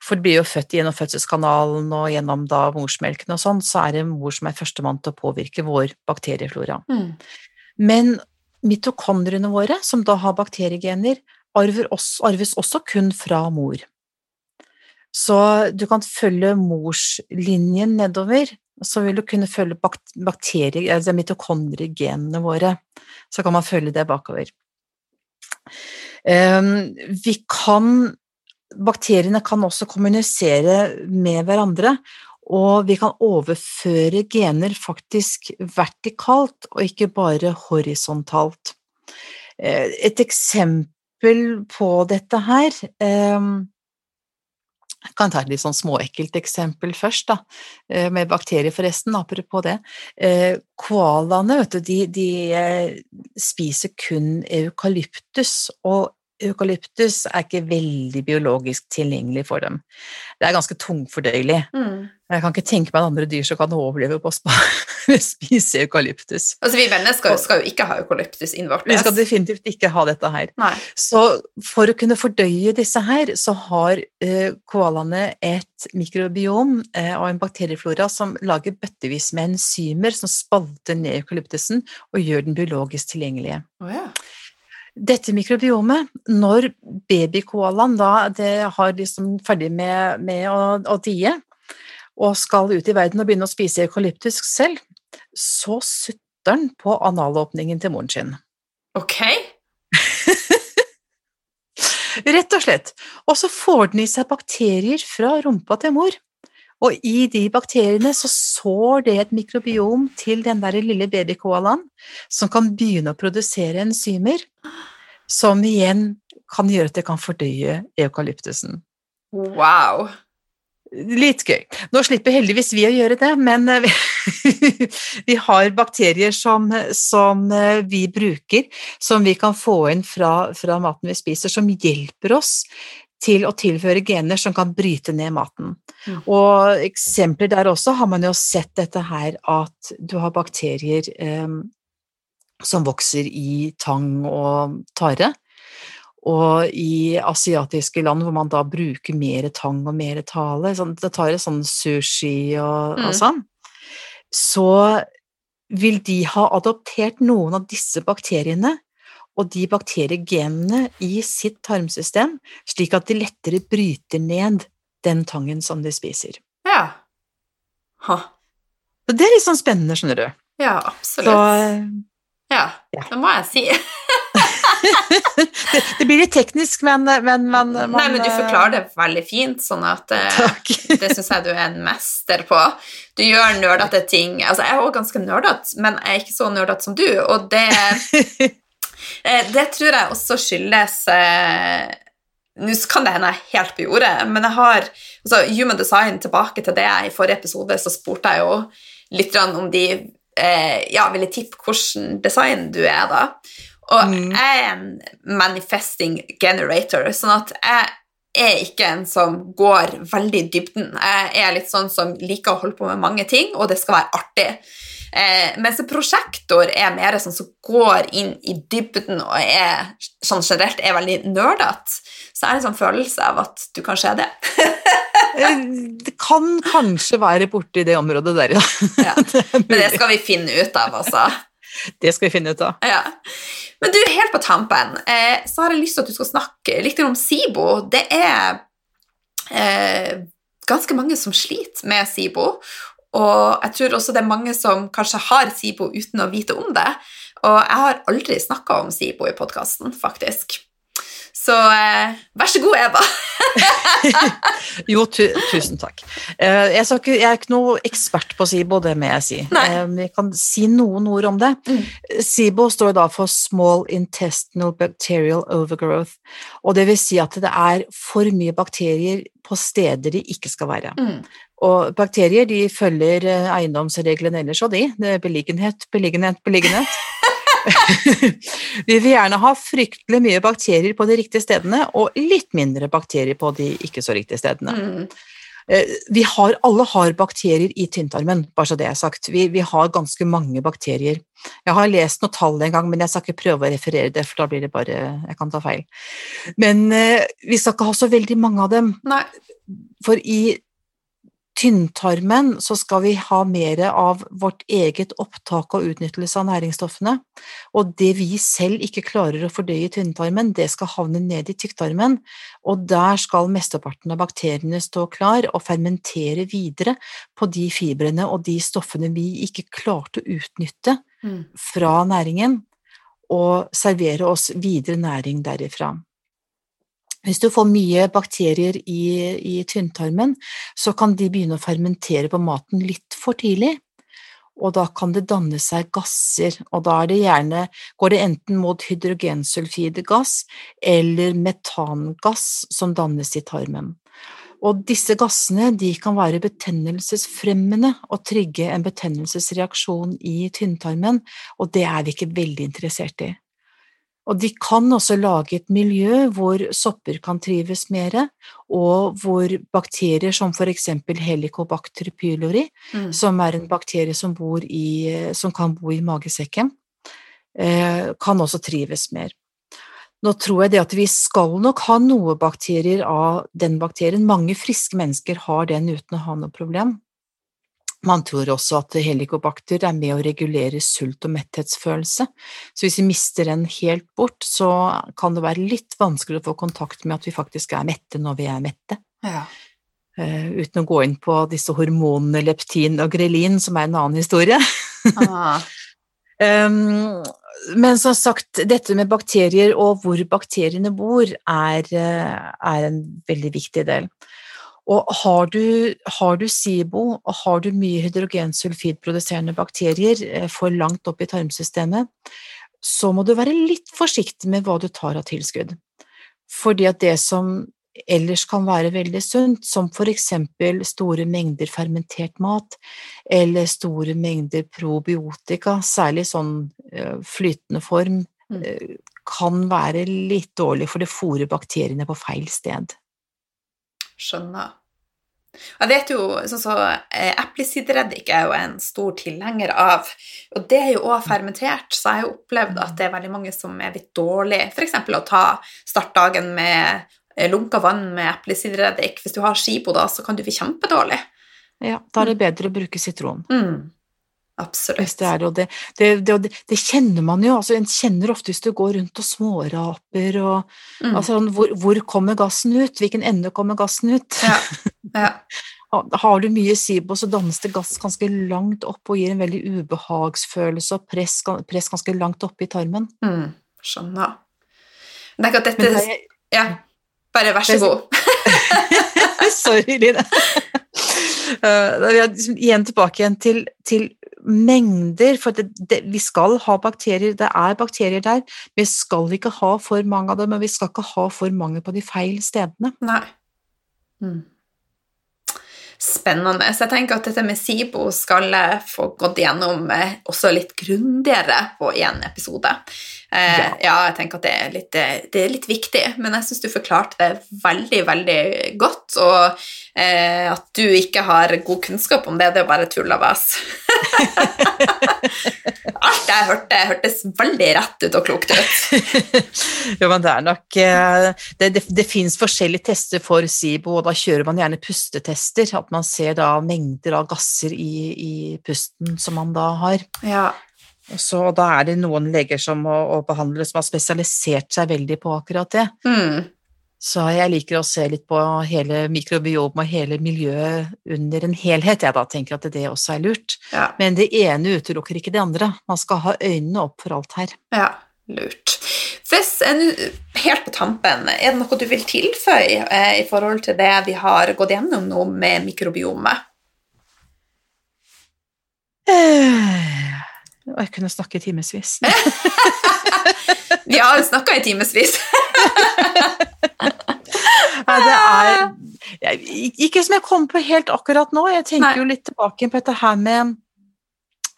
For det blir jo født gjennom fødselskanalen og gjennom da morsmelken og sånn, så er det mor som er førstemann til å påvirke vår bakterieflora. Mm. Men mitokondriene våre, som da har bakteriegener, arver også, arves også kun fra mor. Så du kan følge morslinjen nedover, så vil du kunne følge bak- altså mitokondrigenene våre. Så kan man følge det bakover. Ehm, Vi kan Bakteriene kan også kommunisere med hverandre, og vi kan overføre gener faktisk vertikalt, og ikke bare horisontalt. Eh, Et eksempel på dette her ehm, Jeg kan ta et litt sånn småekkelt eksempel først, da, eh, med bakterier forresten, apropos det. Eh, Koalaene, vet du, de, de eh, spiser kun eukalyptus, og eukalyptus er ikke veldig biologisk tilgjengelig for dem. Det er ganske tungfordøyelig. Mm. Jeg kan ikke tenke meg andre dyr som kan overleve på å spise eukalyptus. Altså, vi mennesker skal jo ikke ha eukalyptus innvortes. Vi skal definitivt ikke ha dette her. Nei. Så for å kunne fordøye disse her, så har eh, koalaene et mikrobiom eh, og en bakterieflora som lager bøttevis med enzymer som spalter ned eukalyptusen og gjør den biologisk tilgjengelige. Oh, ja. Dette mikrobiomet, når babykoalaen da det har liksom ferdig med, med å, å die, og skal ut i verden og begynne å spise eukalyptisk selv, så sutter den på analåpningen til moren sin. Ok. Rett og slett. Og så får den i seg bakterier fra rumpa til mor. Og i de bakteriene så sår det et mikrobiom til den der lille babykoalaen, som kan begynne å produsere enzymer, som igjen kan gjøre at det kan fordøye eukalyptusen. Wow. Litt gøy. Nå slipper heldigvis vi å gjøre det, men eh, vi, har bakterier som, som eh, vi bruker, som vi kan få inn fra, fra maten vi spiser, som hjelper oss til å tilføre gener som kan bryte ned maten. Mm. Og eksempler der også har man jo sett dette her at du har bakterier eh, som vokser i tang og tare. Og i asiatiske land hvor man da bruker mer tang og mer tale, sånn, det tar en sånn sushi og, Mm. og sånn, så vil de ha adoptert noen av disse bakteriene og de bakteriegenene i sitt tarmsystem, slik at de lettere bryter ned den tangen som de spiser. Ja. Ha. Så det er litt sånn spennende, skjønner du. Ja, Så absolutt. Ja, ja. det må jeg si. det, det blir litt teknisk, men, men, men, Nei, men du forklarer det veldig fint, sånn at eh, det syns jeg du er en mester på. Du gjør nerdete ting. Altså, jeg er også ganske nerdete, men jeg er ikke så nerdete som du, og det eh, Det tror jeg også skyldes eh, Nå kan det hende jeg er helt på jordet, men jeg har altså, Human design tilbake til det jeg i forrige episode, så spurte jeg jo litt om de eh, ja, ville tippe hvordan design du er, da. Og Mm. jeg er en manifesting generator, sånn at jeg er ikke en som går veldig i dybden. Jeg er litt sånn som liker å holde på med mange ting, og det skal være artig. Eh, mens prosjektor er mer sånn som går inn i dybden og er sånn generelt er veldig nerdete. Så er det en sånn følelse av at du kanskje er det. Eh, Det kan kanskje være borti det området der, ja. Ja. Men det skal vi finne ut av, altså. Det skal vi finne ut av. Ja. Men du, helt på tampen, eh, så har jeg lyst til at du skal snakke litt om SIBO. Det er eh, ganske mange som sliter med SIBO, og jeg tror også det er mange som kanskje har SIBO uten å vite om det. Og jeg har aldri snakka om SIBO i podkasten, faktisk. Så eh, vær så god, Eva. Jo, tu, tusen takk. Eh, Jeg, ikke, jeg er ikke noe ekspert på SIBO, det må jeg si. vi Eh, Jeg kan si noen ord om det. Mm. SIBO står da for Small Intestinal Bacterial Overgrowth, og det vil si at det er for mye bakterier på steder de ikke skal være. Mm. Og bakterier de følger eh, eiendomsreglene ellers og de. Det er beliggenhet, beliggenhet, beliggenhet. Vi vil gjerne ha fryktelig mye bakterier på de riktige stedene, og litt mindre bakterier på de ikke så riktige stedene. Mm. Eh, vi har, alle har bakterier i tynntarmen, bare så det er sagt. Vi, vi, har ganske mange bakterier. Jeg har lest noen tall en gang, men jeg skal ikke prøve å referere det, for da blir det bare Jeg kan ta feil. Men uh, vi skal ikke ha så veldig mange av dem. Nei. For i tynntarmen så skal vi ha mer av vårt eget opptak og utnyttelse av næringsstoffene. Og det vi selv ikke klarer å fordøye i tynntarmen, det skal havne ned i tykktarmen, og der skal mesteparten av bakteriene stå klar og fermentere videre på de fibrene og de stoffene vi ikke klarte å utnytte mm. fra næringen, og servere oss videre næring derifra. Hvis du får mye bakterier i, i tynntarmen, så kan de begynne å fermentere på maten litt for tidlig, og da kan det danne seg gasser, og da det gjerne, går det enten mot hydrogensulfidgass eller metangass som dannes i tarmen. Og disse gassene kan være betennelsesfremmende og trigge en betennelsesreaksjon i tynntarmen, og det er vi ikke veldig interessert i. Og de kan også lage et miljø hvor sopper kan trives mer, og hvor bakterier som for eksempel Helicobacter pylori, mm. som er en bakterie som, i, som, kan bo i magesekken, eh, kan også trives mer. Nå tror jeg det at vi skal nok ha noe bakterier av den bakterien. Mange friske mennesker har den uten å ha noe problem. Man tror også at helikobakter er med å regulere sult- og metthetsfølelse, så hvis vi mister den helt bort, så kan det være litt vanskelig å få kontakt med at vi faktisk er mette når vi er mette. Ja. Uh, uten å gå inn på disse hormonene leptin og grelin, som er en annen historie. Ah. um, men som sagt, dette med bakterier og hvor bakteriene bor, er, eh, er en veldig viktig del. Og har du, har du SIBO og har du mye hydrogensulfidproduserende bakterier eh, for langt opp i tarmsystemet, så må du være litt forsiktig med hva du tar av tilskudd. Fordi at det som ellers kan være veldig sunt, som for eksempel store mengder fermentert mat eller store mengder probiotika, særlig sånn eh, flytende form, mm. Eh, kan være litt dårlig, for det fôrer bakteriene på feil sted. Skjønner. Jeg vet jo, sånn så eh, Eplesidereddik er jo en stor tilhenger av, og det er jo òg fermentert, så jeg har jo opplevd at det er veldig mange som er litt dårlige, f.eks. å ta startdagen med lunka vann med eplesidereddik. Hvis du har skibo da, så kan du bli kjempedårlig. Ja, da er det bedre å bruke sitron. Mm. Absolutt. Det, er, det, det, det, det, kjenner man jo. Altså, en kjenner ofte hvis du går rundt og småraper og mm. altså, hvor, hvor, kommer gassen ut? Hvilken ende kommer gassen ut? Ja. Ja. Har du mye SIBO, så dannes det gass ganske langt opp og gir en veldig ubehagsfølelse og press, press ganske langt oppe i tarmen. Mm. Skjønner. Men det ikke at dette er, Ja, bare vær så god. Sorry, Line. Uh, liksom igjen tilbake igjen til, til mengder, for det, det, vi skal ha bakterier, det er bakterier der. Vi skal ikke ha for mange av dem, men vi skal ikke ha for mange på de feil stedene. Nei. Mm. Spennende. Så jeg tenker at dette med SIBO skal få gått gjennom eh, også litt grundigere på én episode. Eh, ja. ja. jeg tenker at det er, litt, det er litt viktig, men jeg syns du forklarte det veldig, veldig godt. Og eh, at du ikke har god kunnskap om det, det er bare tull og vas. Alt jeg hørte, hørtes veldig rett ut og klokt ut. jo, men det er nok eh, Det, det, det fins forskjellige tester for SIBO, og da kjører man gjerne pustetester. At man ser da mengder av gasser i, i pusten som man da har. Ja. Så da er det noen leger som, må, og behandlere som har spesialisert seg veldig på akkurat det. Mm. Så jeg liker å se litt på hele mikrobiom og hele miljøet under en helhet. Jeg da tenker at det også er lurt. Ja. Men det ene utelukker ikke det andre. Man skal ha øynene opp for alt her. Ja, lurt. Hvis, helt på tampen, er det noe du vil tilføye eh, i forhold til det vi har gått gjennom nå med mikrobiomet? Eh, jeg kunne snakke i timevis. vi har snakka i timevis. det er Ikke som jeg kommer på helt akkurat nå. Jeg tenker Nei. jo litt tilbake på dette her med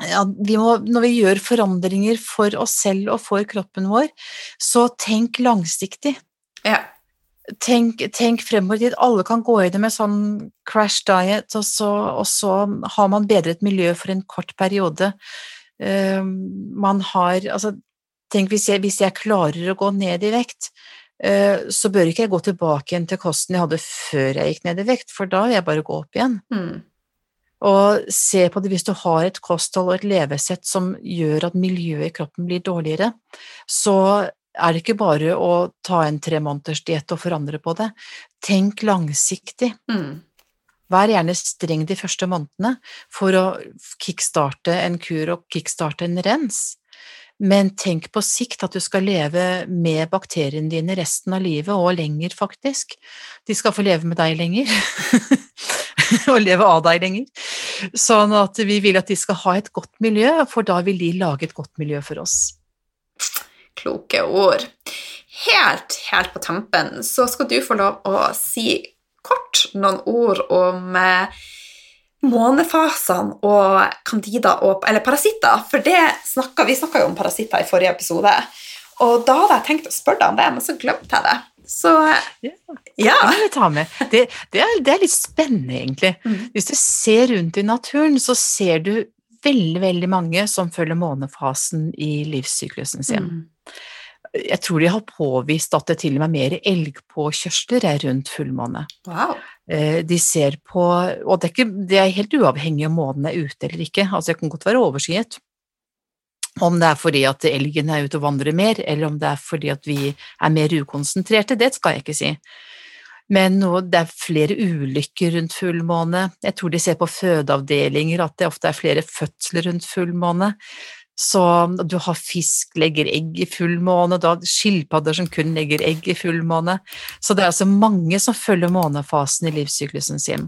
ja, vi må, når vi gjør forandringer for oss selv og for kroppen vår, så tenk langsiktig. Ja. tenk, tenk fremover dit. Alle kan gå i det med sånn crash diet, og så, og så har man bedret miljø for en kort periode. Uh, man har Altså, tenk hvis jeg, hvis jeg, klarer å gå ned i vekt, uh, så bør ikke jeg gå tilbake igjen til kosten jeg hadde før jeg gikk ned i vekt, for da vil jeg bare gå opp igjen. Mm. Og se på det hvis du har et kosthold og et levesett som gjør at miljøet i kroppen blir dårligere, så er det ikke bare å ta en tre måneders diett og forandre på det. Tenk langsiktig. Mm. Vær gjerne streng de første månedene for å kickstarte en kur og kickstarte en rens. Men tenk på sikt at du skal leve med bakteriene dine resten av livet, og lenger, faktisk. De skal få leve med deg lenger, og leve av deg lenger. Sånn at vi vil at de skal ha et godt miljø, for da vil de lage et godt miljø for oss kloke ord. Helt, helt på tampen så skal du få lov å si kort noen ord om eh, månefasene og candida og, eller parasitter. For det snakket, vi snakka jo om parasitter i forrige episode. Og da hadde jeg tenkt å spørre deg om det, men så glemte jeg det. Så ja. ja. Det, det, det, er, det, er, litt spennende, egentlig. Mm. Hvis du ser rundt i naturen, så ser du veldig, veldig mange som følger månefasen i livssyklusen sin. Mm. Jeg tror de har påvist at det til og med er mer elgpåkjørsler er rundt fullmåne. Wow. Eh, de ser på Og det er, ikke, det er helt uavhengig om månen er ute eller ikke, altså det kan godt være overskyet. Om det er fordi at elgen er ute og vandrer mer, eller om det er fordi at vi er mer ukonsentrerte, det skal jeg ikke si. Men nå, det er flere ulykker rundt fullmåne. Jeg tror de ser på fødeavdelinger at det ofte er flere fødsler rundt fullmåne. Så du har fisk legger egg i fullmåne, du har skilpadder som kun legger egg i fullmåne. Så det er altså mange som følger månefasen i livssyklusen sin.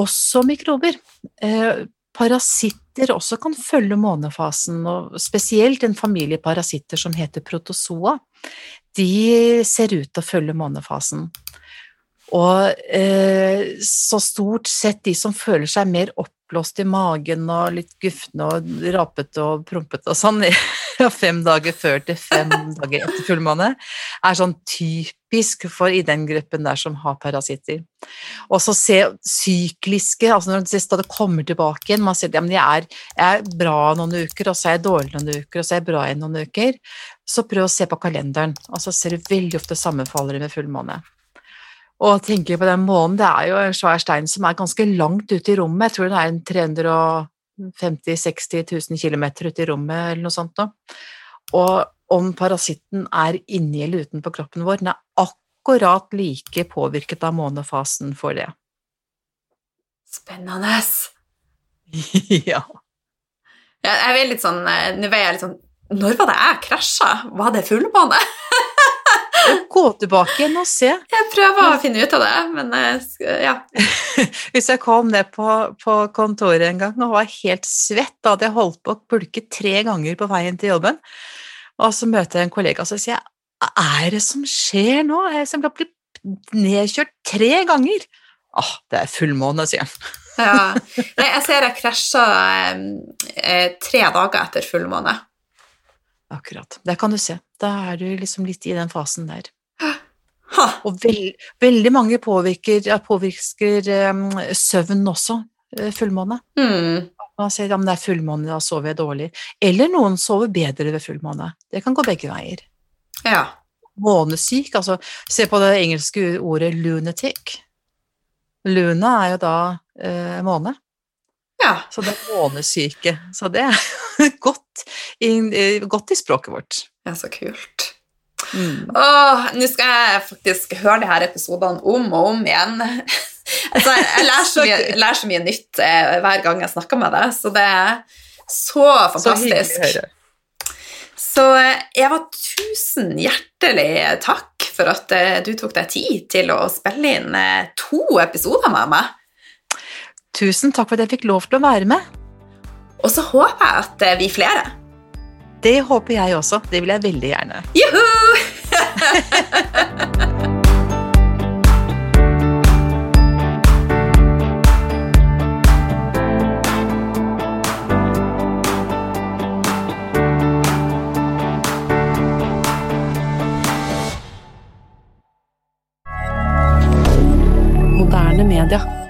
Også mikrober. Eh, parasitter også kan følge månefasen, og spesielt en familie parasitter som heter protozoa. De ser ut til å følge månefasen. Og eh, så stort sett de som føler seg mer oppblåst i magen og litt gufne og rapete og prompete og sånn fra fem dager før til fem dager etter fullmåne, er sånn typisk for i den gruppen der som har parasitter. Og så se sykliske, altså når det kommer tilbake igjen, man sier at ja, jeg, jeg er bra noen uker, og så er jeg dårlig noen uker, og så er jeg bra igjen noen uker, så prøv å se på kalenderen, så ser du veldig ofte sammenfallere med fullmåne. Og tenker på den månen, det er jo en svær stein som er ganske langt ute i rommet. Jeg tror det er en 350 000-60 000 km ute i rommet eller noe sånt noe. Og om parasitten er inni eller utenpå kroppen vår, den er akkurat like påvirket av månefasen for det. Spennende. ja. Jeg er litt sånn, eh, Nå ble jeg litt sånn Når var det jeg krasja? Var det fullmåne? Gå tilbake igjen og se. Jeg prøver å finne ut av det, men eh, ja. Hvis jeg kom ned på, på, kontoret en gang og var helt svett, da hadde jeg holdt på å pulke tre ganger på veien til jobben, og så møter jeg en kollega og så sier jeg, er det som skjer nå? Jeg har blitt nedkjørt tre ganger. Åh, det er fullmåne, sier han. ja. Jeg ser jeg krasja eh, tre dager etter fullmåne. Akkurat. Der kan du se. Da er du liksom litt i den fasen der. Ha. Og veld, veldig mange påvirker, påvirker um, søvn også, uh, fullmåne. Mm. Man sier om det er fullmåne, da sover jeg dårlig. Eller noen sover bedre ved fullmåne. Det kan gå begge veier. Ja. Månesyk, altså se på det engelske ordet lunatic. Luna er jo da uh, måne. Ja. Så det er månesyke. Så det godt i, godt i språket vårt. Ja, så kult. Mm. Åh, nå skal jeg faktisk høre de her episodene om og om igjen. altså, jeg lærer så, mye, lærer så mye nytt eh, hver gang jeg snakker med deg, så det er så fantastisk. Så, så eh, Eva, tusen hjertelig takk for at eh, du tok deg tid til å spille inn to episoder med meg. Tusen takk for at jeg fikk lov til å være med. Og så håper jeg at eh, vi er flere. Det håper jeg også. Det vil jeg veldig gjerne. Juhu! moderne media.